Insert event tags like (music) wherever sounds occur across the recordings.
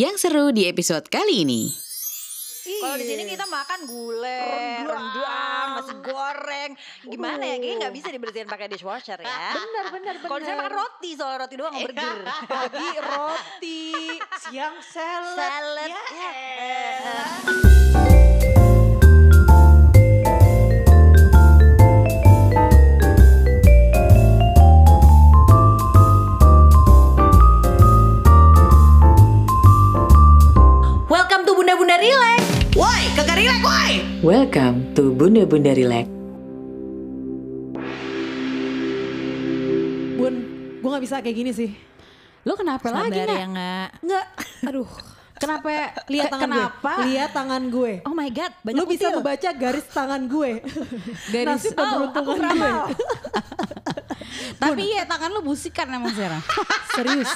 Yang seru di episode kali ini. Kalau di sini kita makan gulai, rendang, nasi goreng. Gimana ya? Kayaknya nggak bisa dibersihin pakai dishwasher ya. (laughs) Bener bener bener. Kalau di sana makan roti, soal roti doang nggak burger. Pagi roti, siang salad. Salad. Ya, Ya. elah. Bunda Relax. Woi, kagak relax woi. Welcome to Bunda Bunda Relax. Bun, gue gak bisa kayak gini sih. Lu kenapa lagi Sabar nggak? ya nggak? Nggak, aduh. Kenapa? Lihat Ke- tangan kenapa? gue. Lihat tangan gue. Oh my god, banyak Lu bisa kutil. membaca garis tangan gue. Garis- Nasib Oh, aku gue. (laughs) Tapi ya tangan lu busikan emang sekarang. Serius.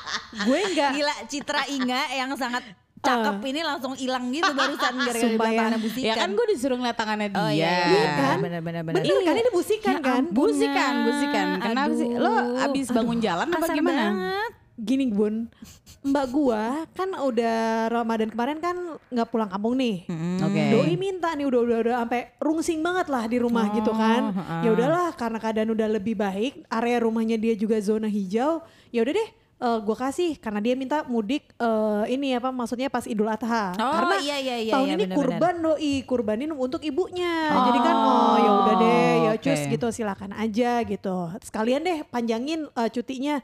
(laughs) gue enggak. Gila Citra Inga yang sangat cakep ini langsung hilang gitu (laughs) barusan gara-gara bilang ya. tangannya busikan. ya kan gue disuruh ngeliat tangannya dia. Oh iya, Iya kan? Bener-bener bener. Bener kan ini busikan kan? Busikan, busikan. Kenapa sih? Lo Aduh. abis bangun jalan apa Kasar gimana? banget. Gini bun, mbak gua kan udah Ramadan kemarin kan nggak pulang kampung nih. Oke. Doi minta nih udah udah udah sampai rungsing banget lah di rumah gitu kan. Ya udahlah karena keadaan udah lebih baik, area rumahnya dia juga zona hijau. Ya udah deh, eh, gua kasih karena dia minta mudik eh, ini apa maksudnya pas Idul Adha. Oh, karena iya, iya, iya, tahun iya, ini benar-benar. kurban doi, kurbanin untuk ibunya. Jadi kan oh ya udah deh, ya oke. cus gitu silakan aja gitu. Sekalian deh panjangin eh, cutinya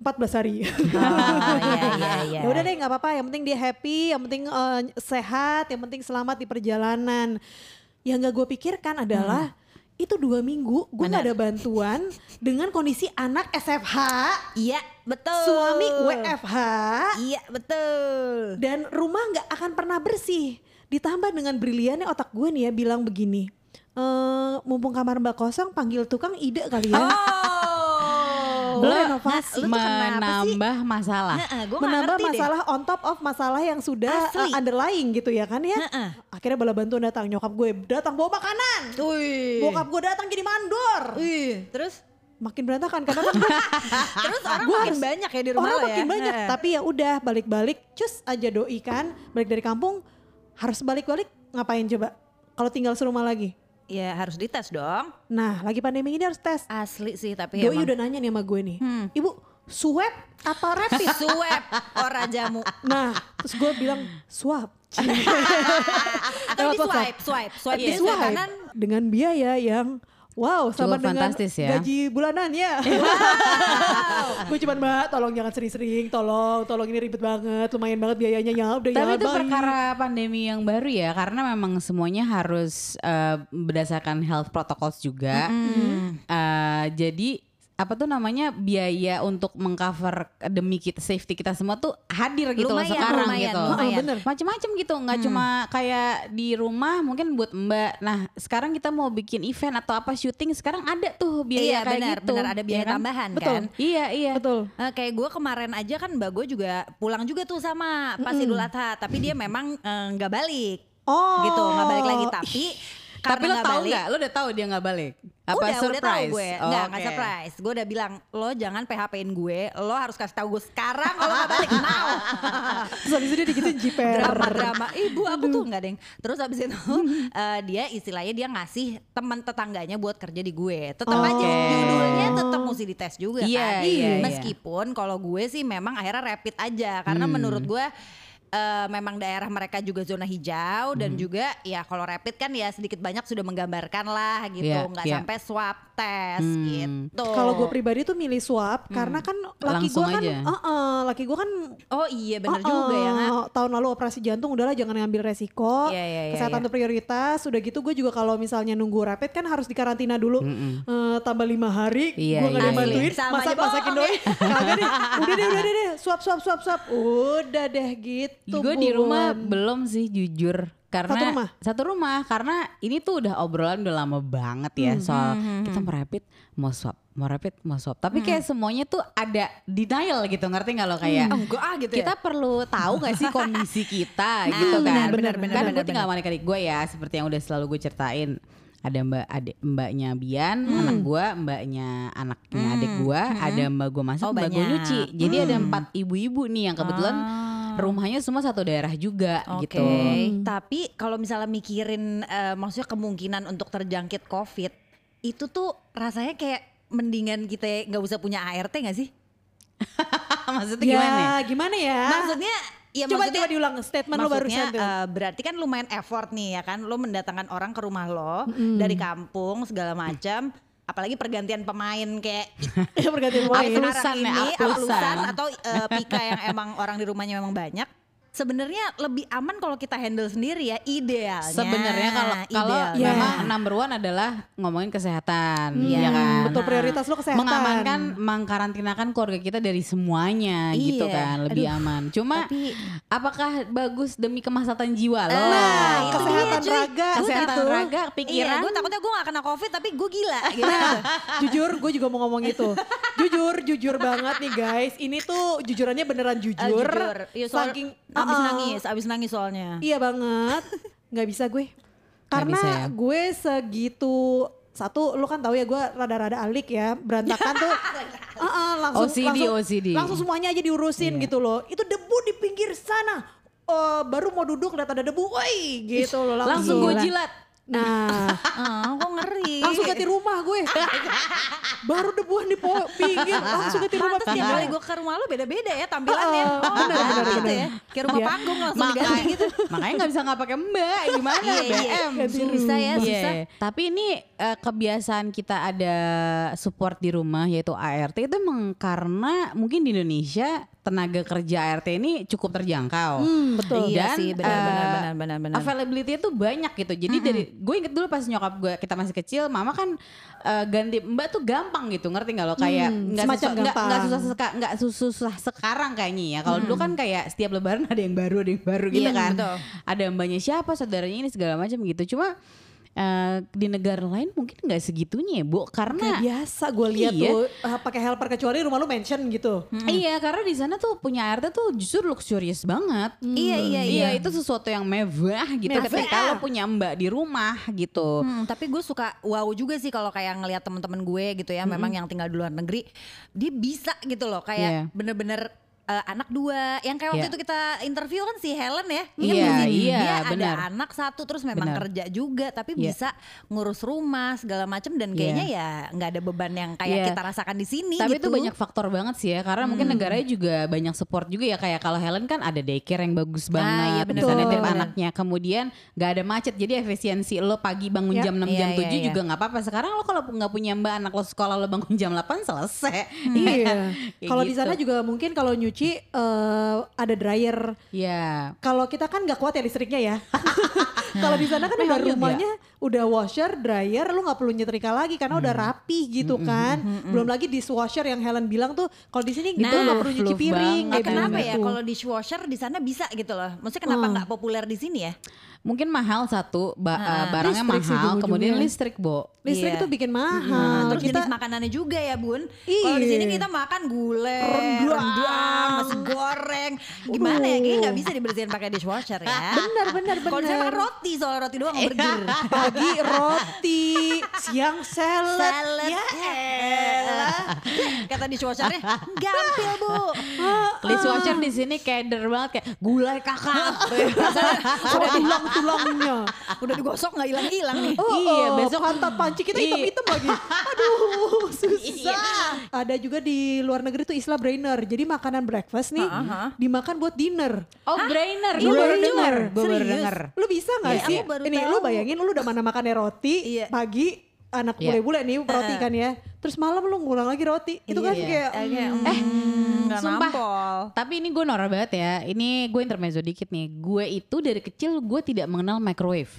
14 hari. Oh, (laughs) iya iya iya. Ya udah deh nggak apa-apa, yang penting dia happy, yang penting eh, sehat, yang penting selamat di perjalanan. Yang nggak gue pikirkan adalah itu dua minggu gue nggak ada bantuan dengan kondisi anak SFH, Iya, betul. suami WFH, Iya, betul. dan rumah nggak akan pernah bersih. Ditambah dengan briliannya otak gue nih ya bilang begini, eh mumpung kamar mbak kosong panggil tukang ide kali ya. Oh. Lo. Lu sih? menambah masalah. Gue menambah ngerti deh. masalah on top of masalah yang sudah Asli. uh, underlying gitu ya kan ya. Heeh. Akhirnya bala bantuan datang, nyokap gue datang bawa makanan. Wih. Bokap gue datang jadi mandor. Wih. Terus Makin berantakan karena kan (laughs) terus orang Gua makin harus- banyak ya di rumah orang lo ya. makin banyak. Heeh. Tapi ya udah balik-balik, cus aja doi kan. Balik dari kampung harus balik-balik ngapain coba? Kalau tinggal serumah lagi. Ya harus dites dong. Nah, lagi pandemi ini harus tes. Asli sih tapi Doi emang. udah nanya nih sama gue nih. Hmm. Ibu, swab apa rapid? (laughs) Swab ora jamu. nah, terus gue bilang swab. Atau di WhatsApp. swipe, swipe, swipe Di swipe swipe kanan. dengan biaya yang wow sama dengan fantastis ya. gaji bulanan ya. (laughs) Gue cuman mbak tolong jangan sering-sering, tolong, tolong ini ribet banget, lumayan banget biayanya ya udah Tapi ya itu bye. perkara pandemi yang baru ya karena memang semuanya harus eh, berdasarkan health protocols juga. Eh, jadi apa tuh namanya biaya untuk mengcover demi kita safety kita semua tuh hadir gitu loh Lumayan, sekarang lumayan, gitu. lumayan. Oh, bener. Macem-macem gitu, nggak cuma kayak di rumah mungkin buat mbak. Nah sekarang kita mau bikin event atau apa syuting sekarang ada tuh biaya Iya kayak benar, gitu. benar ada biaya ya kan? tambahan Betul. kan. Iya iya. Betul. Eh, kayak gue kemarin aja kan mbak gue juga pulang juga tuh sama pas Idul Adha, tapi dia memang eh, nggak balik Oh. gitu, nggak balik lagi. Tapi Tapi karena lo nggak tahu balik, nggak? Lo udah tahu dia nggak balik? Apa udah, surprise? udah tahu gue. Oh, Enggak, enggak oke. surprise. Gue udah bilang, lo jangan PHP-in gue. Lo harus kasih tahu gue sekarang kalau nggak balik (laughs) now. Terus habis itu dia digituin jiper. Drama-drama. Ibu aku tuh enggak, Deng. Terus habis itu (laughs) eh, dia istilahnya dia ngasih teman tetangganya buat kerja di gue. Tetap aja Oke. judulnya tetap mesti dites juga Iya, kan. iya, iya. Meskipun kalau gue sih memang akhirnya rapid aja karena Hmm. menurut gue eh, memang daerah mereka juga zona hijau dan Hmm. juga ya kalau rapid kan ya sedikit banyak sudah menggambarkan lah gitu Iya, nggak iya. sampai swab test Hmm. gitu. Kalau gue pribadi tuh milih swab karena kan laki gue kan, aja. uh-uh, laki gue kan Oh iya bener uh-uh, juga ya. Tahun lalu operasi jantung udahlah jangan ngambil resiko. Iya, iya, iya, Kesehatan iya. tuh prioritas. Udah gitu gue juga kalau misalnya nunggu rapid kan harus dikarantina dulu. Eh, tambah lima hari. Iya, gue gak ada yang bantuin. iya. Sama Masak masakin doi. Kagak deh. Udah deh udah deh deh. Swab swab swab swab. Udah deh gitu. Gue di rumah belum sih jujur. Karena Satu rumah? satu rumah karena ini tuh udah obrolan udah lama banget ya Hmm, soal kita mau rapid mau swab mau rapid mau swab tapi kayak semuanya tuh ada denial gitu ngerti nggak lo kayak Oh, enggak ah gitu kita ya. perlu tahu gak sih kondisi kita (laughs) Nah, gitu kan? benar, benar, benar, kan gue tinggal sama adik-adik gue ya seperti yang udah selalu gue ceritain. Ada mbak adik mbaknya Bian Hmm. anak gue mbaknya anaknya adik gue ada mbak gue masak Oh, mbak gue nyuci. Jadi ada empat ibu-ibu nih yang kebetulan Ah. Rumahnya semua satu daerah juga Oke, gitu. tapi kalau misalnya mikirin eh, maksudnya kemungkinan untuk terjangkit COVID, itu tuh rasanya kayak mendingan kita nggak usah punya ART nggak sih? (laughs) Maksudnya ya gimana? nih? gimana ya? Maksudnya ya coba maksudnya coba diulang statement lo barusan tuh. eh, berarti kan lumayan effort nih ya kan lo mendatangkan orang ke rumah lo dari kampung segala macam apalagi pergantian pemain kayak (laughs) Pergantian pemain. Aplusan ya, ini aplusan. aplusan atau eh, Pika yang emang orang di rumahnya memang banyak sebenarnya lebih aman kalau kita handle sendiri ya idealnya Sebenarnya kalau kalau Idealnya. Ya. memang number one adalah ngomongin kesehatan, Iya. ya kan. Betul prioritas lo kesehatan. Mengamankan, mengkarantinakan keluarga kita dari semuanya gitu Iya. kan, lebih Aduh, aman. Cuma tapi- apakah bagus demi kemaslahatan jiwa lo? Nah, itu kesehatan dia, raga kesehatan gitu. raga, Iya, pikiran. gue takutnya gue gak kena covid tapi gue gila gitu. Nah, (laughs) jujur gue juga mau ngomong itu. Jujur, jujur banget nih guys. Ini tuh jujurannya beneran jujur. jujur. Iya, soal, Saking abis Uh-uh. nangis, abis nangis soalnya. Iya banget. (laughs) Nggak bisa gue. Karena bisa ya? gue segitu satu lu kan tahu ya gue rada-rada alik ya berantakan tuh (laughs) uh-uh, langsung OCD, langsung, OCD. langsung semuanya aja diurusin Iya. gitu loh itu debu di pinggir sana Eh, baru mau duduk lihat ada debu woi gitu loh Langsung gue Gila. jilat. Nah (laughs) Ah, gue ngeri. langsung ganti rumah gue (laughs) baru debuan di pinggir langsung ganti rumah Pantes tiap pindah. kali gue ke rumah lo beda-beda ya tampilannya. Oh, Oh, benar, benar, gitu benar. ya. Kayak rumah Iya. panggung langsung Makanya, diganti gitu. makanya nggak bisa nggak pakai mbak gimana Iya, iya. BM Susah ya, Iya. susah. Tapi ini eh, kebiasaan kita ada support di rumah yaitu ART itu emang karena mungkin di Indonesia tenaga kerja ART ini cukup terjangkau. Hmm, betul. Iya Dan, sih, benar, eh, benar, benar, benar, benar. Availability itu banyak gitu. Jadi dari gue inget dulu pas nyokap gue kita masih kecil, mama kan eh, ganti mbak tuh gampang gitu, ngerti nggak lo? Kayak Hmm, nggak semacam susah, nggak susah nggak susah sekarang kayaknya ya. Kalau dulu kan kayak setiap lebaran (laughs) ada yang baru, ada yang baru gitu Iya, kan. betul. Ada mbaknya siapa, saudaranya ini segala macam gitu. Cuma eh, di negara lain mungkin nggak segitunya ya, Bu. Kayak Karena biasa gue lihat Iya. tuh uh, pakai helper kecuali rumah lu mention gitu. Iya, karena di sana tuh punya ART tuh justru luxurious banget. Iya, iya, iya. itu sesuatu yang mewah gitu Mewah. ketika lo punya mbak di rumah gitu. Hmm, tapi gue suka wow juga sih kalau kayak ngelihat teman-teman gue gitu ya, memang yang tinggal di luar negeri, dia bisa gitu loh, Iya. kayak bener-bener eh, anak dua. Yang kayak waktu Iya. itu kita interview kan si Helen ya, Iya, sih? iya, dia benar. ada anak satu terus memang Benar. kerja juga, tapi Iya. bisa ngurus rumah segala macam dan Iya. kayaknya ya nggak ada beban yang kayak Iya. kita rasakan di sini. Tapi gitu. itu banyak faktor banget sih ya karena mungkin negaranya juga banyak support juga ya kayak kalau Helen kan ada daycare yang bagus banget iya, bener, bisa bener, nitip bener. anaknya kemudian nggak ada macet jadi efisiensi lo pagi bangun Ya. jam 6 Iya, jam iya, 7 iya. juga nggak apa-apa sekarang lo kalau nggak punya mbak anak lo sekolah lo bangun jam 8 selesai iya. (laughs) Kayak Kalau di gitu. sana juga mungkin kalau nyuci eh, ada dryer. ya Kalau kita kan nggak kuat ya listriknya ya. (laughs) kalau di sana kan udah juga. rumahnya udah washer, dryer, lu nggak perlu nyetrika lagi karena udah rapi gitu kan. Belum lagi dishwasher yang Helen bilang tuh kalau di sini gitu Nah, nggak perlu nyuci piring. banget. Eh, kayak kenapa ya gitu. kalau dishwasher di sana bisa gitu loh? Maksudnya kenapa Hmm. nggak populer di sini ya? Mungkin mahal satu ba- Ah, eh, barangnya listrik sih mahal kemudian ujung-ujungnya. listrik bo listrik Iya. tuh bikin mahal. Nah, terus kita jenis makanannya juga ya bun. Kalau di Iya. sini kita makan gulai, Rendang. nasi goreng. Gimana ya? Kayaknya nggak bisa dibersihin pakai dishwasher ya. benar (laughs) benar benar. Kalau saya makan roti, soal roti doang burger. (laughs) Pagi roti, siang salad. Salad. Ya elah. Kata dishwashernya, gampil bu. dishwasher di sini keder banget kayak gulai kakak (laughs) tulang-tulangnya. Udah digosok nggak hilang-hilang nih. Oh, Iya, oh, besok- pantat panci kita Iya. hitam-hitam lagi. (laughs) Aduh, Iya. susah. Ada juga di luar negeri tuh istilah brainer. Jadi makanan breakfast nih Aha. dimakan buat dinner. oh brainer Iya, gue baru brainer. denger gue baru Serius? denger Lu bisa nggak Iya, sih? Ini tahu. lu bayangin lu udah mana makannya roti Iya. pagi anak Iya. bule-bule nih roti kan ya. Terus malam lu ngulang lagi roti. Itu kan Iya. kayak Eh, kayak, mm, mm, nggak Sumpah. nampol. Tapi ini gue norak banget ya. Ini gue intermezzo dikit nih. Gue itu dari kecil gue tidak mengenal microwave.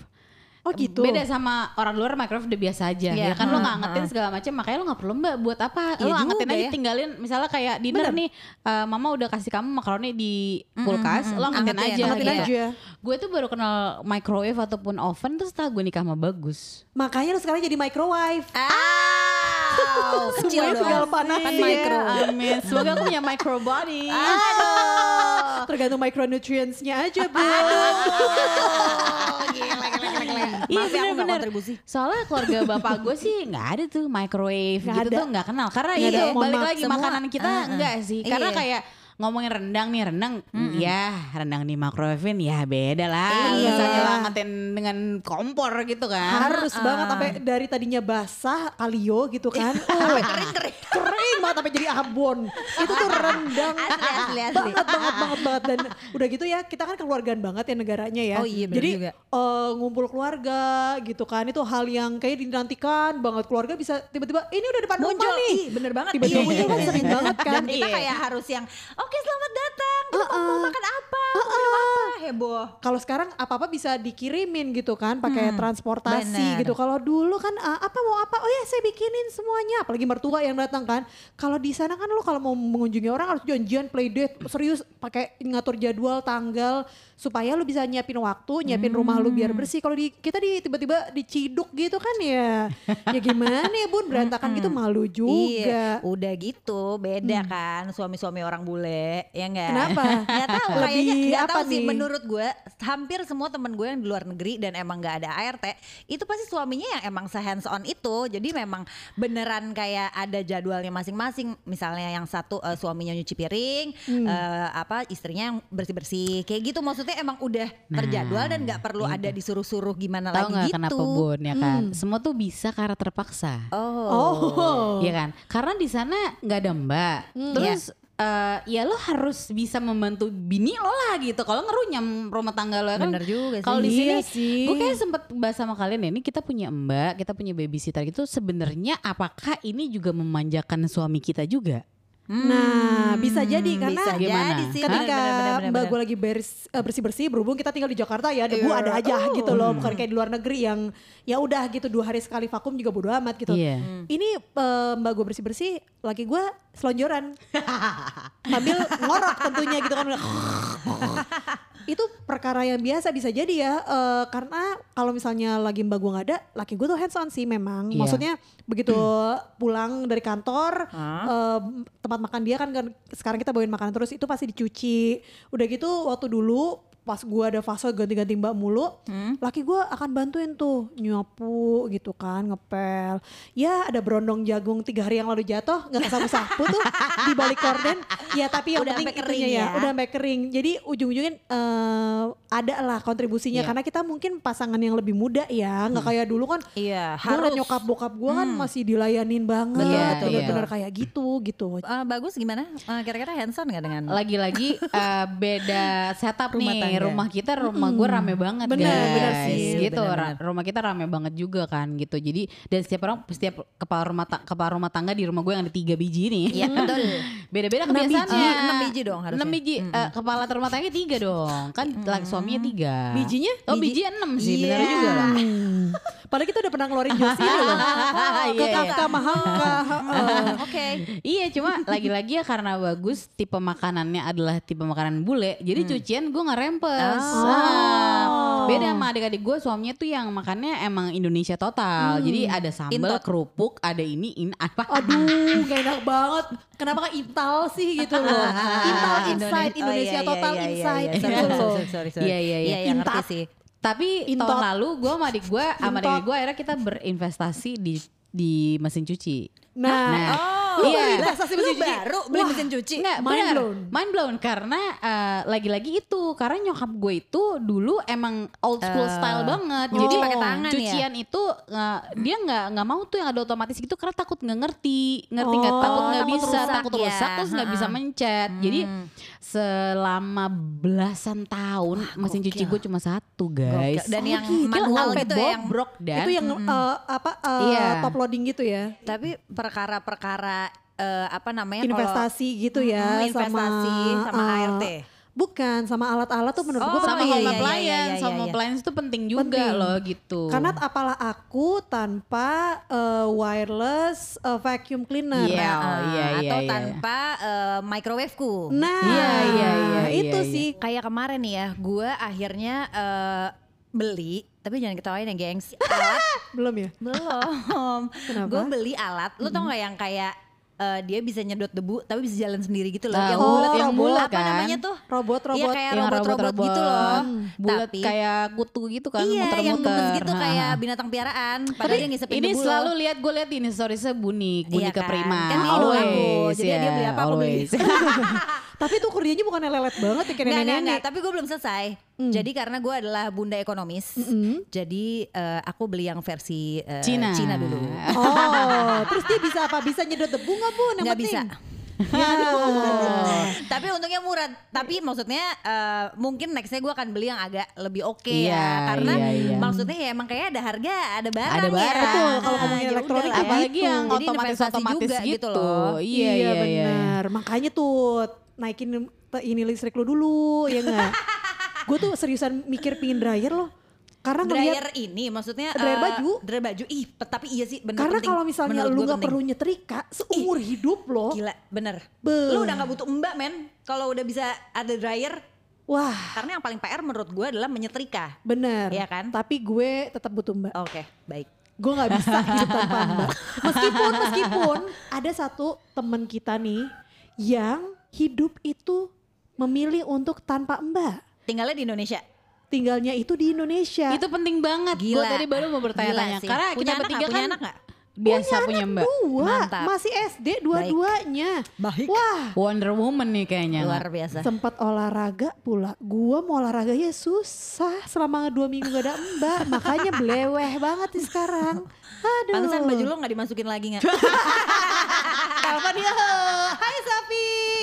Oh gitu. Beda sama orang luar microwave udah biasa aja. Iya. Ya kan lo Hmm, ngangetin segala macam makanya lo nggak perlu mbak buat apa? Iya lo ngangetin aja ya. tinggalin misalnya kayak dinner Bener. nih eh, mama udah kasih kamu makaroni di kulkas, lo angetin Angetin, aja. Angetin gitu. aja. Gue tuh baru kenal microwave ataupun oven tuh setelah gue nikah sama bagus. Makanya lu sekarang jadi microwave. Ah, (laughs) kecil Semuanya dong. tinggal panasin. Kan micro. Amin. Semoga aku punya micro body. Aduh. Tergantung micronutrients-nya aja, Bu. (laughs) Gila, gila, gila, gila. Iya ya, aku nggak bener-bener. kontribusi. Soalnya keluarga bapak gue sih nggak ada tuh microwave Nggak gitu ada. tuh nggak kenal. Karena Nggak iya ada, mohon balik lagi Semua, makanan kita uh-uh. enggak sih. Karena Iya. kayak ngomongin rendang nih rendang, ya rendang di microwave ya beda lah. Iya. Nggak usah nyelangetin dengan kompor gitu kan. Harus banget sampai dari tadinya basah kalio gitu kan. (laughs) Sampai kering kering. Kering banget sampai jadi abon. Itu tuh rendang. Asli, asli, asli. Banget banget banget banget dan udah gitu ya kita kan keluargaan banget ya negaranya ya. Oh iya, bener Jadi juga. eh, ngumpul keluarga gitu kan itu hal yang kayak dinantikan banget keluarga bisa tiba-tiba ini udah depan muncul rumah nih. ih bener banget Tiba-tiba Iya, muncul iya, kan iya, sering iya. banget kan. dan kita Iya. kayak harus yang oke selamat datang kita mau, mau makan apa mau minum apa heboh Kalau sekarang apa-apa bisa dikirimin gitu kan pakai transportasi bener. gitu. Kalau dulu kan ah, apa mau apa? Oh ya saya bikinin semuanya. Apalagi mertua yang datang kan. Kalau di sana kan lo kalau mau mengunjungi orang harus janjian play date serius pakai ngatur jadwal tanggal supaya lu bisa nyiapin waktu, nyiapin rumah lu biar bersih. Kalau di kita di tiba-tiba diciduk gitu kan ya. (laughs) ya gimana ya Bun berantakan gitu malu juga. Iya, udah gitu beda kan suami-suami orang bule ya enggak? Kenapa? (laughs) Gak tahu kayaknya nggak tahu sih nih? menurut gue hampir semua temen gue yang di luar negeri dan emang nggak ada ART itu pasti suaminya yang emang se hands on itu jadi memang beneran kayak ada jadwalnya masing-masing misalnya yang satu eh, suaminya nyuci piring Hmm. eh, apa istrinya yang bersih-bersih kayak gitu maksudnya emang udah terjadwal dan nggak perlu ada disuruh-suruh gimana Tahu lagi nggak gitu. kenapa Bun ya kan? Semua tuh bisa karena terpaksa. Oh. Oh. Iya kan? Karena di sana nggak ada mbak. Terus eh, ya lo harus bisa membantu bini lo lah gitu. Kalau ngerunyam rumah tangga lo kan. Bener juga sih. Kalau di sini, Iya sih. gue kayak sempet bahas sama kalian ya. Ini kita punya mbak, kita punya babysitter gitu. Sebenarnya apakah ini juga memanjakan suami kita juga? Nah, bisa jadi karena bisa Gimana? jadi sih. ketika Bener, bener, bener, mbak gue lagi bersih bersih berhubung kita tinggal di Jakarta ya debu Iya. ada aja Oh. gitu loh bukan kayak di luar negeri yang ya udah gitu dua hari sekali vakum juga bodo amat gitu Iya. ini eh, mbak gue bersih bersih laki gue selonjoran (laughs) sambil ngorok tentunya gitu kan (laughs) itu perkara yang biasa bisa jadi ya eh, karena kalau misalnya lagi mbak gue nggak ada laki gue tuh hands on sih memang. Iya. maksudnya begitu (clears throat) pulang dari kantor eh, tempat makan dia kan, kan sekarang kita bawain makanan terus itu pasti dicuci. Udah gitu waktu dulu pas gue ada fase ganti-ganti mbak mulu laki gue akan bantuin tuh nyapu gitu kan ngepel ya ada berondong jagung tiga hari yang lalu jatuh nggak kesapu-sapu tuh (laughs) di balik korden ya tapi yang Udah penting sampai kering ya, ya. udah sampai kering jadi ujung-ujungnya eh, ada lah kontribusinya Iya. karena kita mungkin pasangan yang lebih muda ya nggak kayak dulu kan Iya, gue ngeliat harus. nyokap bokap gue kan masih dilayanin banget Betul, betul, bener-bener kayak gitu gitu Eh, bagus gimana? Eh, kira-kira hands on gak dengan Lagi-lagi eh, beda setup Rumah nih. tangga. Rumah kita, rumah gue rame banget Bener, guys. bener sih. Gitu, Bener, ra- rumah kita rame banget juga kan gitu. Jadi dan setiap orang, setiap kepala rumah ta- kepala rumah tangga di rumah gue yang ada tiga biji nih. Iya betul. (laughs) Beda-beda Enam biji. kebiasaannya. Enam biji dong harusnya. Enam biji. Eh, kepala rumah tangga tiga dong. Kan laki suaminya tiga. Bijinya? Oh Biji- enam sih. Iya. Bener juga lah. (laughs) Padahal kita udah pernah ngeluarin jokes ini loh. (laughs) Iya, Ke iya. Kafka heeh. Oke. Iya cuma lagi-lagi ya karena bagus tipe makanannya adalah tipe makanan bule jadi cucian gue nggak Oh. Nah, beda sama adik-adik gue suaminya tuh yang makannya emang Indonesia total jadi ada sambal Intot. kerupuk ada ini ini apa Aduh, (laughs) gak enak banget. Kenapa kan Intal sih gitu loh. Intal Inside Indone- Indonesia oh, iya, Total iya, iya, Inside iya, gitu sorry, loh. sorry, sorry, sorry. Iya, iya, iya. Iya, iya, ngerti sih. tapi Intot. tahun lalu gue sama adik gue sama adik gue akhirnya kita berinvestasi di di mesin cuci Nah, Nah, Oh, iya. investasi mesin cuci. baru beli Wah, mesin cuci. Enggak, Mind benar. blown. Mind blown karena eh, lagi-lagi itu karena nyokap gue itu dulu emang old school Eh, style banget. oh. Jadi pakai tangan ya? cucian itu eh, dia nggak nggak mau tuh yang ada otomatis gitu karena takut nggak ngerti, ngerti nggak Oh, takut nggak bisa, rusak takut ya. rusak terus nggak bisa mencet. Jadi Hmm. Selama belasan tahun mesin cuci gokil. gue cuma satu guys. Gokil. Dan Oh, yang gitu. manual gitu ya, yang bobrok dan itu yang eh, apa eh, Iya. top loading gitu ya. tapi perkara-perkara eh, apa namanya kalau- Investasi gitu ya investasi sama, eh, ART. Bukan sama alat-alat tuh menurut Oh, gue sama penting. iya, home iya, iya, appliance, iya, sama iya. appliance itu penting juga Penting. loh gitu. Karena apalah aku tanpa eh, wireless eh, vacuum cleaner. Iya. Nah, Oh, iya, iya, atau iya. tanpa eh, microwaveku. Nah, Iya, iya, iya, itu iya, sih. Kayak kemarin nih ya, gue akhirnya eh, beli, tapi jangan ketawain ya gengs. Alat (laughs) Belum ya? belum. (laughs) Kenapa? Gue beli alat, lu tau gak yang kayak eh, dia bisa nyedot debu tapi bisa jalan sendiri gitu loh. Tahu. yang Oh, bulat, yang robot bulat apa kan? namanya tuh? Robot, Iya kayak Yang robot-robot gitu loh. bulat Tapi kayak kutu gitu kan iya yang muter-muter. gemes gitu Ha, kayak binatang piaraan. Padahal dia ngisepin ini debu selalu loh. lihat gue lihat ini storiesnya Bunik, Bunik Iya kan? Prima. Kan ini idol aku. always, Jadi dia ya, beli apa, aku beli. (laughs) Tapi tuh kerjanya bukan lelet banget ya kayak nenek-nenek. tapi gue belum selesai. Jadi karena gue adalah bunda ekonomis, jadi eh, aku beli yang versi eh, Cina. Cina dulu. Oh, terus dia bisa apa? Bisa nyedot debu nggak bun? Yang Nggak bisa. Ya, aduh. (laughs) Tapi untungnya murah. Tapi maksudnya eh, mungkin nextnya gue akan beli yang agak lebih oke Iya, ya. Karena iya, iya. maksudnya ya emang kayak ada harga, ada barang Ada ya. barang. Betul, kalau ngomongin ya elektronik. Apalagi yang otomatis investasi otomatis juga gitu. loh. Iya iya iya. benar. Makanya tuh naikin ini listrik lu dulu, ya enggak? (laughs) Gue tuh seriusan mikir pingin dryer loh. Karena ngeliat Dryer ini maksudnya Dryer eh, baju. Dryer baju. Ih, tapi iya sih bener karena kalau misalnya Menurut lu nggak penting. perlu nyetrika seumur hidup loh. Gila, bener. Be. Lu udah gak butuh mbak men. Kalau udah bisa ada dryer. Wah, Karena yang paling PR menurut gue adalah menyetrika. bener. Iya kan? Tapi gue tetap butuh mbak. Oke, baik. Gue nggak bisa (laughs) hidup tanpa mbak. Meskipun meskipun ada satu teman kita nih yang hidup itu memilih untuk tanpa mbak. Tinggalnya di Indonesia. Tinggalnya itu di Indonesia. Itu penting banget. Gue Gila. tadi baru mau bertanya-tanya. Sih. Karena Punya kita anak bertiga nggak? Punya kan anak nggak? biasa punya mbak. dua, Mantap. masih SD dua-duanya. Baik. Wah, Wonder Woman nih kayaknya. Luar biasa. sempat olahraga pula. Gua mau olahraganya susah selama dua minggu gak ada mbak. Makanya bleweh banget nih sekarang. Aduh. Pantesan baju lo gak dimasukin lagi gak? Telepon (laughs) dia.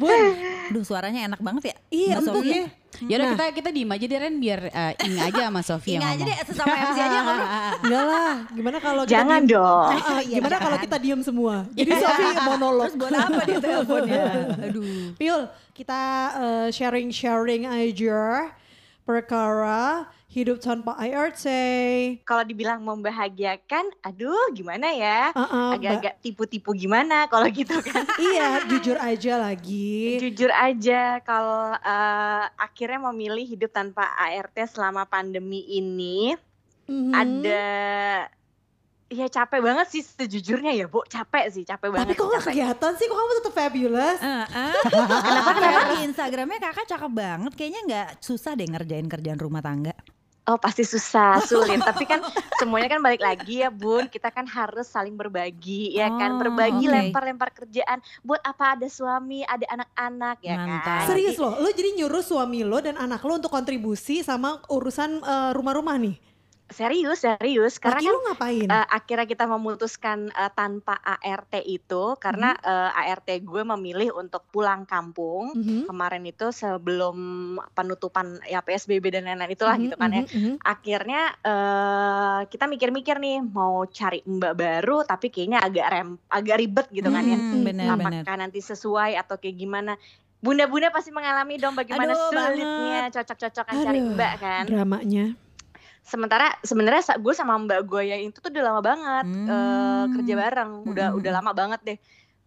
Bun, Duh suaranya enak banget ya. iya Sofi. ya. Ya udah Nah. kita kita diem aja deh Ren biar uh, ing aja sama (laughs) Sofia Ingat aja ngomong. deh sesama MC aja ngomong. (laughs) Enggak lah, gimana kalau kita Jangan diem- dong. Ah, (laughs) Iya, gimana kalau kita diem semua? Jadi Sofi monolog. Terus buat apa dia teleponnya? Aduh. Piul, kita eh, sharing-sharing aja perkara hidup tanpa IRT. Kalau dibilang membahagiakan, aduh gimana ya? Uh-uh. Agak-agak tipu-tipu gimana kalau gitu kan? (laughs) iya, jujur aja lagi. Jujur aja kalau eh, akhirnya memilih hidup tanpa ART selama pandemi ini Mhm. ada ya capek banget sih sejujurnya ya, Bu. Capek sih, capek Tapi banget. kok gak capek. kelihatan sih? Kok kamu tetap fabulous? kenapa kenapa di Instagramnya kakak cakep banget. Kayaknya nggak susah deh ngerjain kerjaan rumah tangga. Oh pasti susah, sulit. Tapi kan semuanya kan balik lagi ya Bun. Kita kan harus saling berbagi ya kan. Oh, Berbagi lempar-lempar kerjaan. Buat apa ada suami, ada anak-anak ya Mantap. kan. Serius loh, lo jadi nyuruh suami lo dan anak lo untuk kontribusi sama urusan eh, rumah-rumah nih? Serius, serius. Karena Laki kan lo ngapain? eh, akhirnya kita memutuskan eh, tanpa ART itu karena eh, ART gue memilih untuk pulang kampung. Mhm. Kemarin itu sebelum penutupan ya PSBB dan lain-lain itulah Mhm, gitu kan ya. mhm, mhm. akhirnya eh kita mikir-mikir nih mau cari mbak baru tapi kayaknya agak rem agak ribet gitu kan ya Hmm, bener apakah bener. nanti sesuai atau kayak gimana bunda-bunda pasti mengalami dong bagaimana Aduh, sulitnya cocok-cocokan cari mbak kan Dramanya. Sementara sebenarnya gue sama mbak gue yang itu tuh udah lama banget eh, Hmm. kerja bareng udah Hmm. udah lama banget deh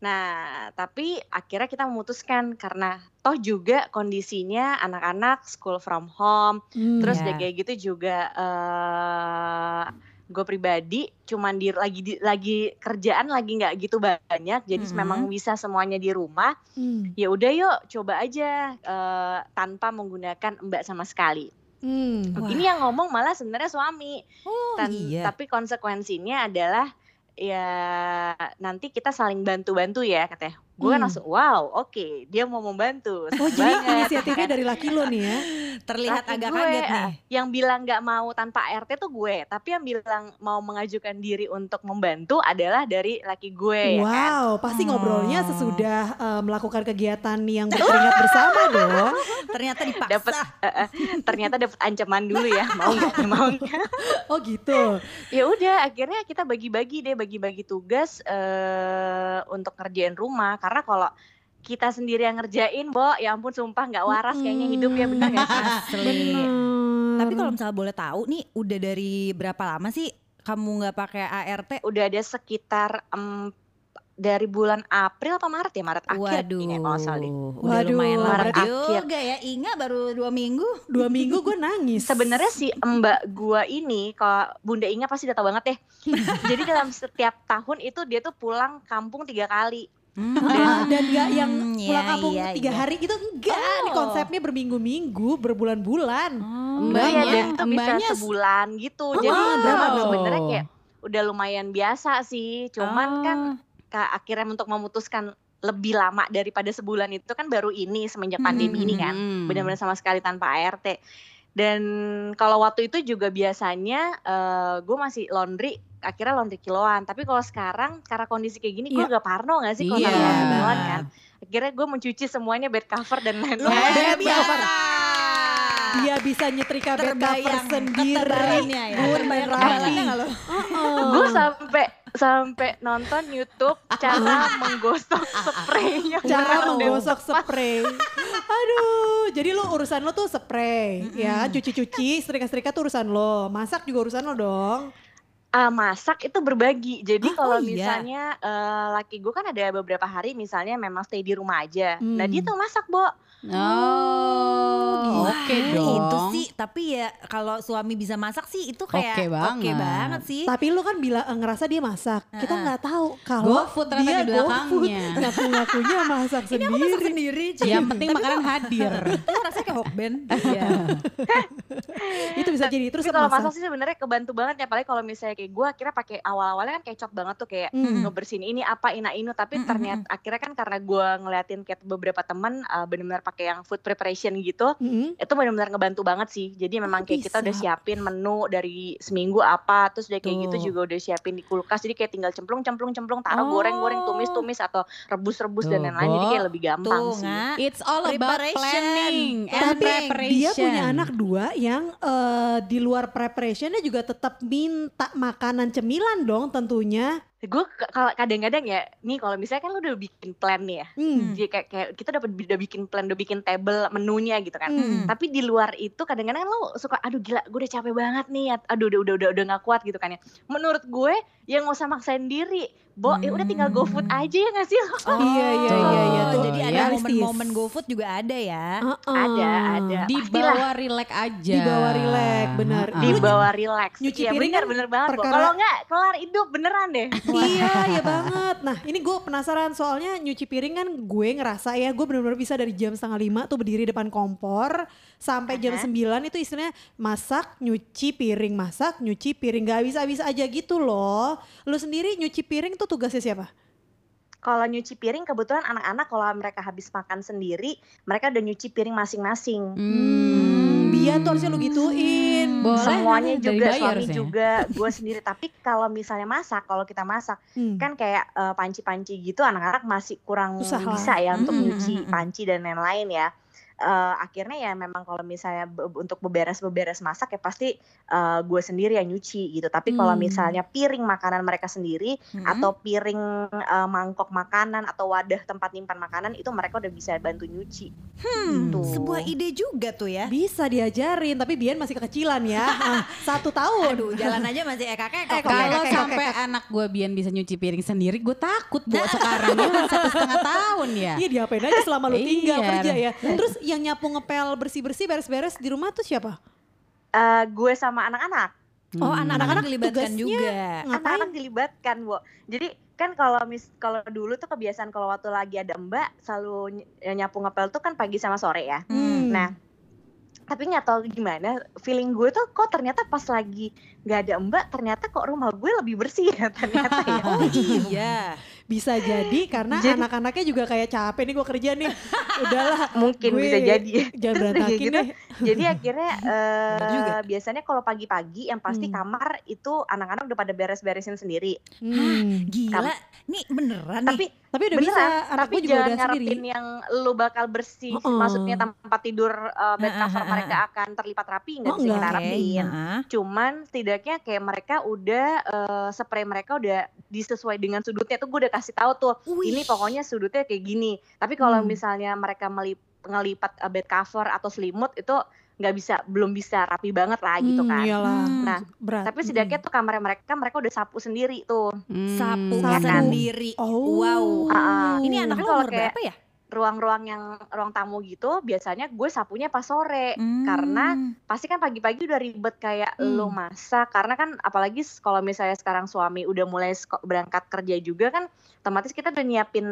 nah tapi akhirnya kita memutuskan karena toh juga kondisinya anak-anak school from home Hmm. Terus Ya. udah kayak gitu juga eh gue pribadi cuman di lagi di, lagi kerjaan lagi nggak gitu banyak jadi Mhm. memang bisa semuanya di rumah Hmm. ya udah yuk coba aja eh, tanpa menggunakan mbak sama sekali Hmm. Wah. ini yang ngomong malah sebenarnya suami Oh Tan- iya. tapi konsekuensinya adalah ya nanti kita saling bantu-bantu ya katanya gue kan Hmm. langsung wow oke dia mau membantu Oh jadi banget, inisiatifnya dari laki lo nih ya? Terlihat Laki agak gue, kaget nih. ah, Yang bilang nggak mau tanpa ART tuh gue, tapi yang bilang mau mengajukan diri untuk membantu adalah dari laki gue ya kan. Wow, pasti ngobrolnya Oh. sesudah eh, melakukan kegiatan yang (laughs) berkeringat bersama dong. Ternyata dipaksa. Dapat eh, eh, ternyata dapat ancaman dulu ya, mau nggak mau nggak. (laughs) Oh gitu. Ya udah, akhirnya kita bagi-bagi deh, bagi-bagi tugas eh untuk ngerjain rumah. Karena kalau kita sendiri yang ngerjain, Bo, ya ampun sumpah nggak waras kayaknya hidup ya sih? (laughs) Asli. Bener. Tapi kalau misalnya boleh tahu nih, udah dari berapa lama sih kamu nggak pakai ART? Udah ada sekitar em, dari bulan April atau Maret ya Maret akhir Waduh, ini kalau salah deh. udah Waduh, lumayan lama Maret juga ya. Inga baru dua minggu. Dua minggu gue nangis. Sebenarnya si Mbak gua ini kalau Bunda Inga pasti udah tahu banget deh. (laughs) Jadi dalam setiap tahun itu dia tuh pulang kampung tiga kali. Ah, dan gak yang Hmm, pulang iya, kampung iya, tiga iya. hari itu enggak. Ini Oh. konsepnya berminggu-minggu, berbulan-bulan. Mbaknya, dan bisa mbaknya sebulan gitu. Oh, Jadi wow. sebenarnya kayak udah lumayan biasa sih. Cuman kan ka- akhirnya untuk memutuskan lebih lama daripada sebulan itu kan baru ini semenjak pandemi ini kan. Hmm. Benar-benar sama sekali tanpa ART. Dan kalau waktu itu juga biasanya gue masih laundry akhirnya laundry kiloan. Tapi kalau sekarang karena kondisi kayak gini gue Iya. agak parno gak sih kalau naruh laundry kiloan kan. Akhirnya gue mencuci semuanya bed cover dan lain-lain. Dia bisa nyetrika bed cover sendiri. ya. Main rapi. lo? gue sampai sampai nonton YouTube cara menggosok spraynya Cara menggosok spray. Aduh, jadi lu urusan lo tuh spray, ya cuci-cuci, setrika-setrika tuh urusan lo, masak juga urusan lo dong. Ah, masak itu berbagi jadi Ah, kalau oh iya. misalnya eh, laki gue kan ada beberapa hari misalnya memang stay di rumah aja nah Hmm. dia tuh masak bo Oh, oke Nah, dong. Itu sih, tapi ya kalau suami bisa masak sih itu kayak Oke banget. banget sih. Tapi lu kan bilang eh, ngerasa dia masak, kita Heeh. nggak tahu kalau GoFood ternyata dia di belakangnya. GoFood, (laughs) ngaku-ngakunya masak Ini aku masak sendiri. sendiri, Ci. Yang penting makanan hadir. (laughs) Itu rasanya kayak hokben. (laughs) Iya. Itu bisa jadi terus tapi kalau masak masak. sih sebenarnya kebantu banget ya apalagi kalau misalnya kayak gue akhirnya pakai awal-awalnya kan kecot banget tuh kayak Hmm. ngebersihin ini apa ina inu tapi Mm, mm, ternyata akhirnya kan karena gue ngeliatin kayak beberapa teman eh, benar-benar pakai yang food preparation gitu Mm-mm. itu benar-benar ngebantu banget sih jadi memang Oh, kayak kita udah bisa. siapin menu dari seminggu apa terus udah kayak Tuh. gitu juga udah siapin di kulkas jadi kayak tinggal cemplung cemplung cemplung taruh goreng goreng tumis tumis atau rebus rebus dan lain-lain jadi kayak lebih gampang Tuh, sih Nga. It's all about Preparation. planning and Tapi preparation. Dia punya anak dua yang eh, di luar preparationnya juga tetap minta makanan cemilan dong tentunya. Gue kalau kadang-kadang ya nih kalau misalnya kan lu udah bikin plan nih ya. Hmm. jadi kayak, kayak kita udah udah bikin plan udah bikin table menunya gitu kan. Hmm. tapi di luar itu kadang-kadang lu suka aduh gila gue udah capek banget nih aduh udah udah udah udah nggak kuat gitu kan ya. Menurut gue yang nggak usah maksain diri bo ya udah tinggal go food aja ya nggak sih lo (laughs) Iya iya iya iya tuh. Oh, Jadi ada momen-momen GoFood juga ada ya. Heeh. ada ada di bawah relax aja. Di bawah relax, benar. Ah, di Lu bawah relax nyuci Iya piring bener kan bener banget perkara- kalau nggak kelar hidup beneran deh (laughs) iya, iya banget. Nah, ini gue penasaran soalnya nyuci piring kan gue ngerasa ya, gue benar-benar bisa dari jam setengah lima tuh berdiri depan kompor sampai jam sembilan itu istilahnya masak, nyuci piring, masak, nyuci piring. Gak bisa-bisa aja gitu loh. Lu sendiri nyuci piring tuh tugasnya siapa? kalau nyuci piring kebetulan anak-anak kalau mereka habis makan sendiri mereka udah nyuci piring masing-masing Hmm, Biar tuh harusnya lu gituin. Boleh, semuanya dari juga suami harusnya. juga gue sendiri tapi kalau misalnya masak kalau kita masak Hmm. kan kayak eh, panci-panci gitu anak-anak masih kurang Susah lah. bisa ya untuk Mm, mm, nyuci mm, mm. panci dan lain-lain ya Eh, akhirnya ya memang kalau misalnya be- untuk beberes-beberes masak ya pasti eh, gue sendiri yang nyuci gitu tapi kalau Hmm. misalnya piring makanan mereka sendiri Mm-mm. atau piring eh, mangkok makanan atau wadah tempat nyimpan makanan itu mereka udah bisa bantu nyuci Hmm, Tuh. sebuah ide juga tuh ya. Bisa diajarin, tapi Bian masih kekecilan ya. (laughs) Ah, satu tahun. Aduh, jalan aja masih eh kakek kok. Eh, Kalau sampai anak gue Bian bisa nyuci piring sendiri, gue takut bu sekarang dia masih satu setengah tahun ya. (laughs) Iya diapain aja selama lu tinggal Iya. kerja ya. Terus yang nyapu ngepel bersih-bersih beres-beres di rumah tuh siapa? Eh, gue sama anak-anak Oh, Hmm. anak-anak Anak-anak dilibatkan tugasnya juga. Ngapain? anak-anak dilibatkan, Bo. Jadi kan kalau mis kalau dulu tuh kebiasaan kalau waktu lagi ada Mbak selalu ny- nyapu ngepel tuh kan pagi sama sore ya. Hmm. Nah, tapi nggak tahu gimana feeling gue tuh kok ternyata pas lagi nggak ada Mbak ternyata kok rumah gue lebih bersih ya ternyata ya. (laughs) Oh iya. Bisa (laughs) jadi karena Jadi- anak-anaknya juga kayak capek nih gue kerja nih. (laughs) Udahlah Mungkin Gue- bisa jadi. jangan (laughs) berantakin gitu, deh. Jadi akhirnya Bener juga. biasanya kalau pagi-pagi yang pasti Hmm. kamar itu anak-anak udah pada beres-beresin sendiri. Hmm. Gila. Nih beneran Tapi nih. Tapi udah beneran, bisa, anak tapi juga jangan udah ngarepin sendiri. yang lu bakal bersih, Heeh. maksudnya tempat tidur uh, bed cover heeh, mereka akan terlipat rapi nggak Oh, bisa kita harapin. Heeh. Cuman setidaknya kayak mereka udah uh, spray mereka udah disesuai dengan sudutnya tuh gue udah kasih tahu tuh Wih. ini pokoknya sudutnya kayak gini. Tapi kalau Hmm. misalnya mereka melip, ngelipat uh, bed cover atau selimut itu nggak bisa belum bisa rapi banget lah gitu Hmm, kan. Iyalah. Nah, berat. Tapi setidaknya tuh kamar mereka mereka udah sapu sendiri tuh. Hmm. Sapu Sapu. sendiri. Oh. Wow. Ah, Ini anak Tapi lo umur kayak- berapa ya? Ruang-ruang yang ruang tamu gitu biasanya gue sapunya pas sore karena Hmm. pasti kan pagi-pagi udah ribet kayak Hmm. lo masak karena kan apalagi kalau misalnya sekarang suami udah mulai berangkat kerja juga kan otomatis kita udah nyiapin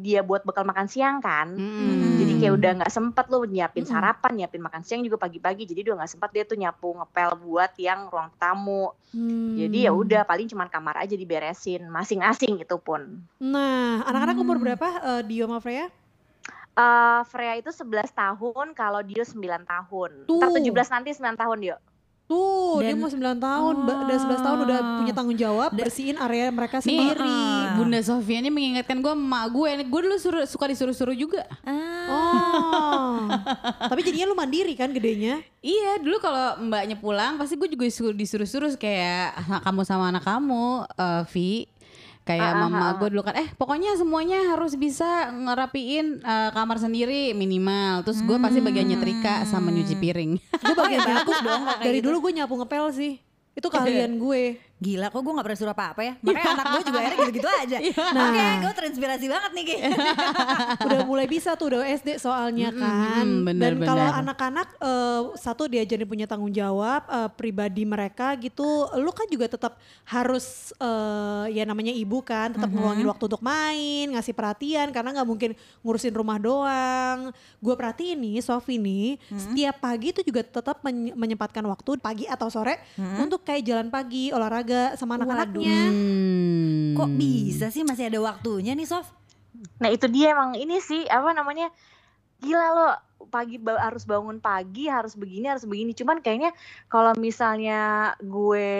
dia buat bekal makan siang kan Hmm. jadi kayak udah nggak sempet lo nyiapin Mm-mm. sarapan nyiapin makan siang juga pagi-pagi jadi udah nggak sempat dia tuh nyapu ngepel buat yang ruang tamu Hmm. jadi ya udah paling cuman kamar aja diberesin masing-masing itu pun Nah, anak-anak umur Hmm. berapa eh, Dio sama Freya? Eh Freya itu 11 tahun kalau Dio 9 tahun Tuh. ntar 17 nanti 9 tahun Dio Tuh, dia Dan- mau 9 tahun, udah 11 tahun udah Ah. punya tanggung jawab bersihin area mereka Nih, sendiri. Ah. Bunda Sofia ini mengingatkan gue emak gue, gue dulu suruh, suka disuruh-suruh juga. Ah. Oh. (laughs) Tapi jadinya lu mandiri kan gedenya? Iya, dulu kalau mbaknya pulang pasti gue juga disuruh- disuruh-suruh kayak "Ah, kamu sama anak kamu, eh, Vi. Kayak Ah, ah, mama ah. gue dulu kan, eh pokoknya semuanya harus bisa ngerapiin eh, kamar sendiri minimal. Terus gue pasti bagian nyetrika sama nyuci piring. Gue bagian ya, nyapu dong Dari gitu. dulu gue nyapu ngepel sih. Itu kalian (laughs) gue. Gila kok gue gak pernah suruh apa-apa ya (laughs) Makanya anak gue juga akhirnya gitu-gitu aja Nah. (laughs) Oke gue terinspirasi banget nih Ki (laughs) udah mulai bisa tuh udah SD soalnya kan. bener, Dan kalau anak-anak eh, satu diajarin punya tanggung jawab eh, pribadi mereka gitu. Lu kan juga tetap harus eh, ya namanya ibu kan, tetap ngeluangin waktu untuk main, ngasih perhatian karena nggak mungkin ngurusin rumah doang. Gue perhatiin nih Sofi nih setiap pagi tuh juga tetap men- menyempatkan waktu pagi atau sore untuk kayak jalan pagi, olahraga sama anak-anaknya. Hmm. Kok bisa sih masih ada waktunya nih Sof? Nah itu dia emang ini sih apa namanya gila lo pagi ba- harus bangun pagi harus begini harus begini. Cuman kayaknya kalau misalnya gue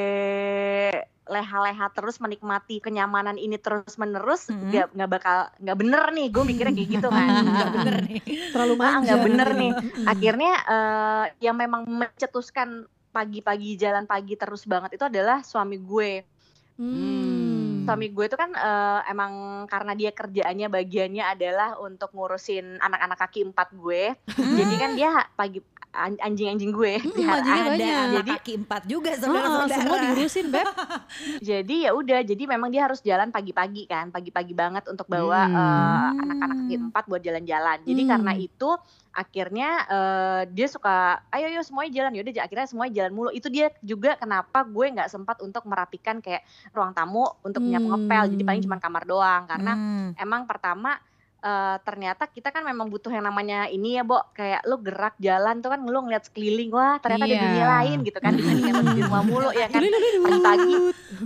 leha-leha terus menikmati kenyamanan ini terus menerus Mhm. nggak nggak bakal nggak bener nih. Gue mikirnya kayak gitu kan. (laughs) Gak bener nih. Terlalu Ah, manja. nggak bener nih. Akhirnya eh, yang memang mencetuskan pagi-pagi jalan pagi terus banget itu adalah suami gue. Hmm. suami gue itu kan eh, emang karena dia kerjaannya bagiannya adalah untuk ngurusin anak-anak kaki empat gue. Jadi kan dia pagi anjing-anjing gue Hmm, Ada banyak. Jadi- kaki empat juga Ah, saudara-saudara semua diurusin beb. (laughs) jadi ya udah jadi memang dia harus jalan pagi-pagi kan pagi-pagi banget untuk bawa Hmm. eh, anak-anak kaki empat buat jalan-jalan jadi Hmm. karena itu akhirnya eh, dia suka ayo ayo semuanya jalan yaudah akhirnya semuanya jalan mulu itu dia juga kenapa gue nggak sempat untuk merapikan kayak ruang tamu untuk nyapu Hmm. ngepel jadi paling cuma kamar doang karena Hmm. emang pertama eh, ternyata kita kan memang butuh yang namanya ini ya, Bo. Kayak lu gerak jalan tuh kan lu ngeliat sekeliling, wah ternyata ada Iya. dunia lain gitu kan dibandingkan di rumah mulu ya kan. Pagi-pagi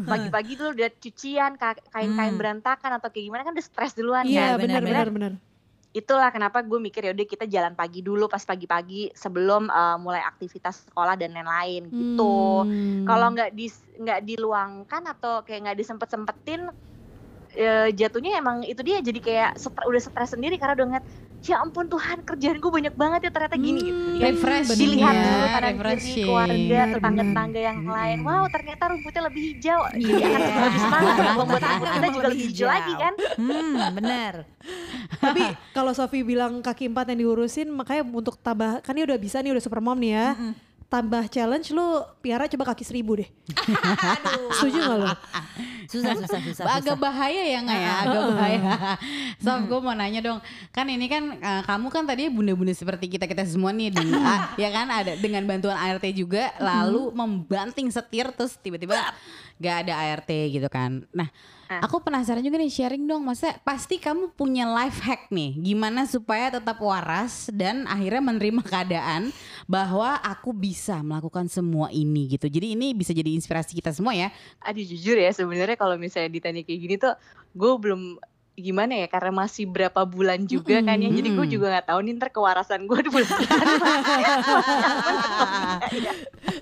pagi-pagi tuh udah cucian, ka- kain-kain Hmm. berantakan atau kayak gimana kan udah stres duluan Iya kan. benar benar, benar benar. Itulah kenapa gue mikir ya udah kita jalan pagi dulu pas pagi-pagi sebelum eh, mulai aktivitas sekolah dan lain-lain gitu Hmm. kalau nggak di nggak diluangkan atau kayak nggak disempet sempetin jatuhnya emang itu dia jadi kayak stre- udah stres sendiri karena udah ngeliat ya ampun Tuhan kerjaan gue banyak banget ya ternyata gini gitu Hmm, Jadi kan Refreshing dilihat ya, dulu kanan kiri refreshing. keluarga tetangga-tetangga yang lain wow ternyata rumputnya lebih hijau jadi Iya. akan lebih semangat buat aku kita juga lebih hijau lagi kan Hmm, bener. Tapi kalau Sofi bilang kaki empat yang diurusin, makanya untuk tambah kan dia udah bisa nih udah super mom nih ya. Tambah challenge lu piara coba kaki seribu deh. Aduh. Setuju gak lu? Susah, susah, susah. agak susah. bahaya ya nggak ya agak bahaya Sof gue mau nanya dong kan ini kan eh, kamu kan tadi bunda-bunda seperti kita kita semua nih dengan (laughs) ah, ya kan ada dengan bantuan ART juga lalu membanting setir terus tiba-tiba gak ada ART gitu kan nah Ah. aku penasaran juga nih sharing dong. Masa pasti kamu punya life hack nih. Gimana supaya tetap waras dan akhirnya menerima keadaan bahwa aku bisa melakukan semua ini gitu. Jadi ini bisa jadi inspirasi kita semua ya. Aduh jujur ya sebenarnya kalau misalnya ditanya kayak gini tuh gue belum gimana ya karena masih berapa bulan juga kan ya. Jadi gue juga nggak tahu nih ntar kewarasan gue di bulan (laughs) depan (laughs)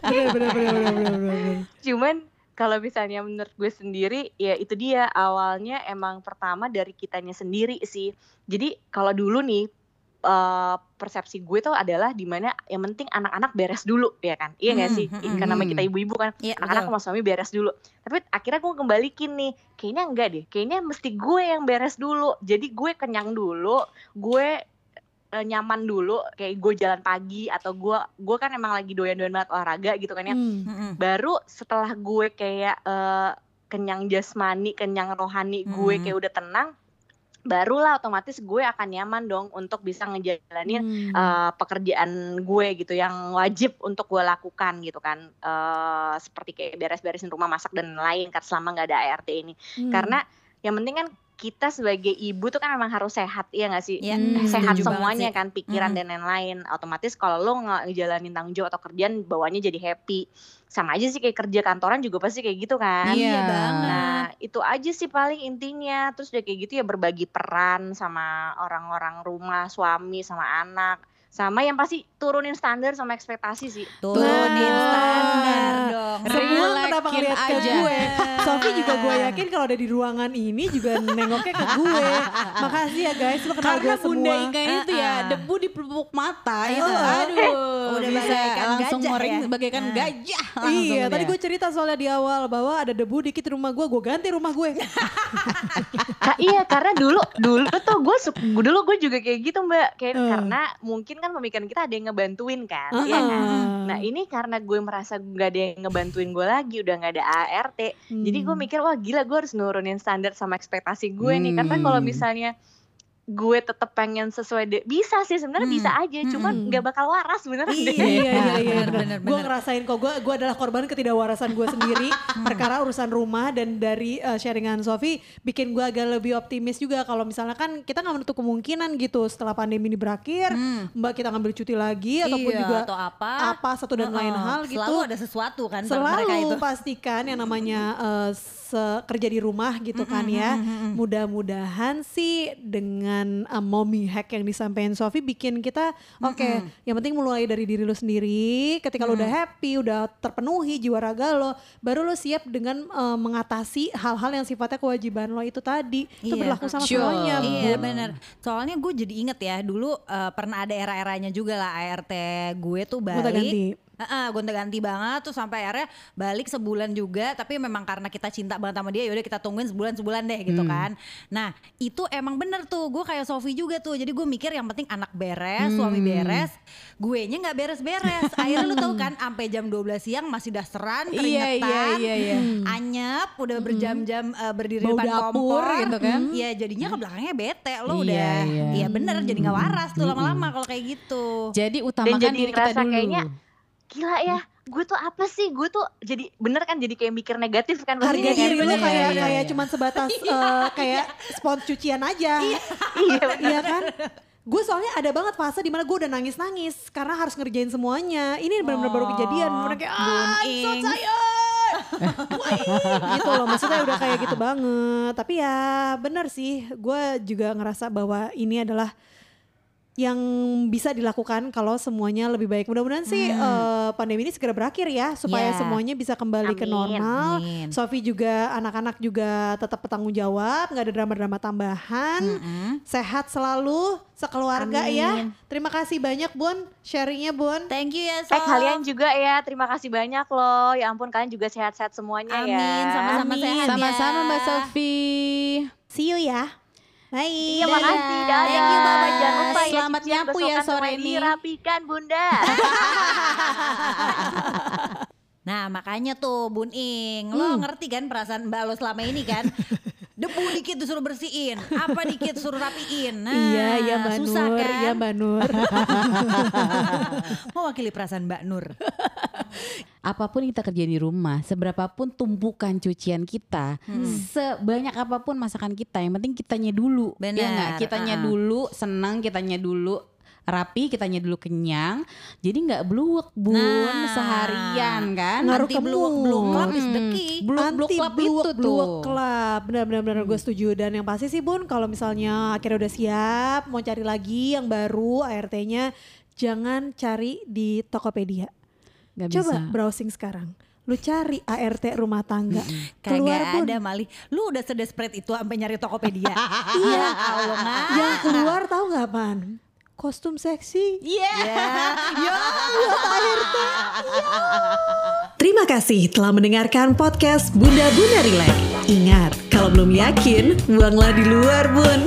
Bener bener bener bener bener bener. cuman kalau misalnya menurut gue sendiri ya itu dia awalnya emang pertama dari kitanya sendiri sih. Jadi kalau dulu nih eh, persepsi gue tuh adalah di mana yang penting anak-anak beres dulu ya kan? Iya nggak Hmm, sih? hmm, hmm, karena hmm. kita ibu-ibu kan. Iya, anak-anak sama suami beres dulu. Tapi akhirnya gue kembalikin nih. Kayaknya enggak deh. Kayaknya mesti gue yang beres dulu. Jadi gue kenyang dulu. Gue eh, nyaman dulu kayak gue jalan pagi atau gue gue kan emang lagi doyan-doyan banget olahraga gitu kan ya Hmm. Baru setelah gue kayak eh, kenyang jasmani kenyang rohani gue Hmm. kayak udah tenang barulah otomatis gue akan nyaman dong untuk bisa ngejalanin Hmm. eh, pekerjaan gue gitu yang wajib untuk gue lakukan gitu kan Eh, seperti kayak beres-beresin rumah masak dan lain kan selama nggak ada ART ini Hmm. karena yang penting kan kita sebagai ibu tuh kan memang harus sehat ya nggak sih Iya, Hmm, sehat semuanya sih. kan pikiran Mm. dan lain-lain otomatis kalau lo nggak ngejalanin tanggung jawab atau kerjaan bawahnya jadi happy sama aja sih kayak kerja kantoran juga pasti kayak gitu kan Iya Iya. banget. Nah, itu aja sih paling intinya. Terus udah kayak gitu ya berbagi peran sama orang-orang rumah, suami, sama anak. Sama yang pasti turunin standar sama ekspektasi sih. Turunin Nah. standar dong. Semua kenapa ngeliat ke aja. gue Sofi juga gue yakin kalau ada di ruangan ini juga nengoknya ke gue Makasih ya guys lo kenal Karena gue semua bunda Ika itu ya debu di pelupuk mata itu aduh Udah bisa bagaikan langsung gajah ngoreng ya? bagaikan Ah. gajah langsung Iya tadi dia. gue cerita soalnya di awal bahwa ada debu dikit di rumah gue Gue ganti rumah gue iya, karena dulu dulu tuh gue dulu gue juga kayak gitu mbak. Kayak karena mungkin kan pemikiran kita ada yang ngebantuin kan, iya kan. Heeh. Nah ini karena gue merasa gak ada yang ngebantuin gue lagi, udah nggak ada ART, Jadi gue Hmm. mikir wah gila gue harus nurunin standar sama ekspektasi gue nih. Karena kalau Hmm. misalnya gue tetap pengen sesuai de- bisa sih sebenarnya Hmm. bisa aja, cuman Hmm. nggak bakal waras beneran Iya, deh. Iya iya iya, (laughs) iya. Bener, bener, Gue bener. ngerasain kok gue gue adalah korban ketidakwarasan gue sendiri (laughs) perkara urusan rumah dan dari uh, sharingan Sofi bikin gue agak lebih optimis juga kalau misalnya kan kita nggak menutup kemungkinan gitu setelah pandemi ini berakhir Hmm. Mbak kita ngambil cuti lagi ataupun Iya, juga atau apa. apa satu dan lain Heeh. hal gitu. Selalu ada sesuatu kan pada mereka Selalu itu. pastikan yang namanya se- kerja di rumah gitu kan ya. Mudah-mudahan sih dengan eh, mommy hack yang disampaikan Sofi bikin kita oke, yang penting mulai dari diri lo sendiri. Ketika lo udah happy, udah terpenuhi jiwa raga lo, baru lo siap dengan eh, mengatasi hal-hal yang sifatnya kewajiban lo itu tadi. Itu Iya. berlaku sama Sure. semuanya. Iya Bun. bener Soalnya gue jadi inget ya Dulu eh, pernah ada era-eranya juga lah ART gue tuh balik Gonta-ganti. Heeh, gonta-ganti banget tuh sampai akhirnya balik sebulan juga tapi memang karena kita cinta banget sama dia yaudah kita tungguin sebulan sebulan deh gitu kan nah itu emang bener tuh gue kayak Sofi juga tuh jadi gue mikir yang penting anak beres suami beres gue nya nggak beres-beres (laughs) akhirnya lu tahu kan sampai jam 12 siang masih dasteran Iya, keringetan iya, iya, iya. anyep udah berjam-jam eh, berdiri Bau depan dapur kompor gitu kan. Iya jadinya ke belakangnya bete lo Iya, udah iya. iya bener jadi nggak waras tuh lama-lama kalau kayak gitu. jadi utamakan jadi diri kita dulu kayaknya- Gila ya, gue tuh apa sih? Gue tuh jadi bener kan jadi kayak mikir negatif kan. Harga diri bener, kayak (laughs) iya, kayak iya. cuman sebatas eh, kayak spons cucian aja. Iya, Iya (laughs) kan? Gue soalnya ada banget fase di mana gue udah nangis-nangis karena harus ngerjain semuanya. Ini benar-benar baru kejadian. Bener kayak ah, I'm so Ing." tired. (laughs) Gitu loh. Maksudnya udah kayak gitu banget. Tapi ya bener sih. Gue juga ngerasa bahwa ini adalah yang bisa dilakukan kalau semuanya lebih baik. Mudah-mudahan sih eh, pandemi ini segera berakhir ya supaya Ya. semuanya bisa kembali ke Amin. normal. Amin. Sofi juga anak-anak juga tetap bertanggung jawab, nggak ada drama-drama tambahan. Mm-mm. Sehat selalu sekeluarga ya. Terima kasih banyak Bun sharingnya Bun. Thank you ya Eh Sof. kalian juga ya, terima kasih banyak loh. Ya ampun kalian juga sehat-sehat semuanya ya. Amin, sama-sama Amin. sehat ya. sama-sama Mbak Sofi See you ya. Bye. Iya makasih, dadah. Thank you, bye-bye. Jangan lupa ya Selamat cucian nyapu ya sore ini. Dirapikan bunda. (laughs) Nah makanya tuh Bun Ing, lo ngerti kan perasaan mbak lo selama ini kan? (laughs) Debu dikit disuruh bersihin, apa dikit suruh rapiin. Nah, iya, iya Mbak susah Nur, kan? iya Mbak Nur. (laughs) Mewakili perasaan Mbak Nur. Apa pun kita kerjain di rumah, seberapapun tumpukan cucian kita, sebanyak apa pun masakan kita, yang penting kitanya dulu, Benar, ya nggak? Kitanya uh-uh. dulu senang, kitanya dulu rapi, kitanya dulu kenyang, jadi nggak bluek bun Nah. seharian kan? Ngaruh ke mood. blue club is the Hmm. key. Blue blue Anti club itu bluek tuh. Hmm. gue setuju dan yang pasti sih Bun kalau misalnya akhirnya udah siap mau cari lagi yang baru ART-nya jangan cari di Tokopedia. Nggak Coba bisa. browsing sekarang. Lu cari ART rumah tangga. Keluar Kagak Bun. ada Mali. Lu udah sedesperate itu sampai nyari Tokopedia. (laughs) Iya. (laughs) Allah. Yang keluar tahu nggak pan? Kostum seksi. Iya. Ya. (laughs) Terima kasih telah mendengarkan podcast Bunda Bunda Relax. Ingat, kalau belum yakin, buanglah di luar bun.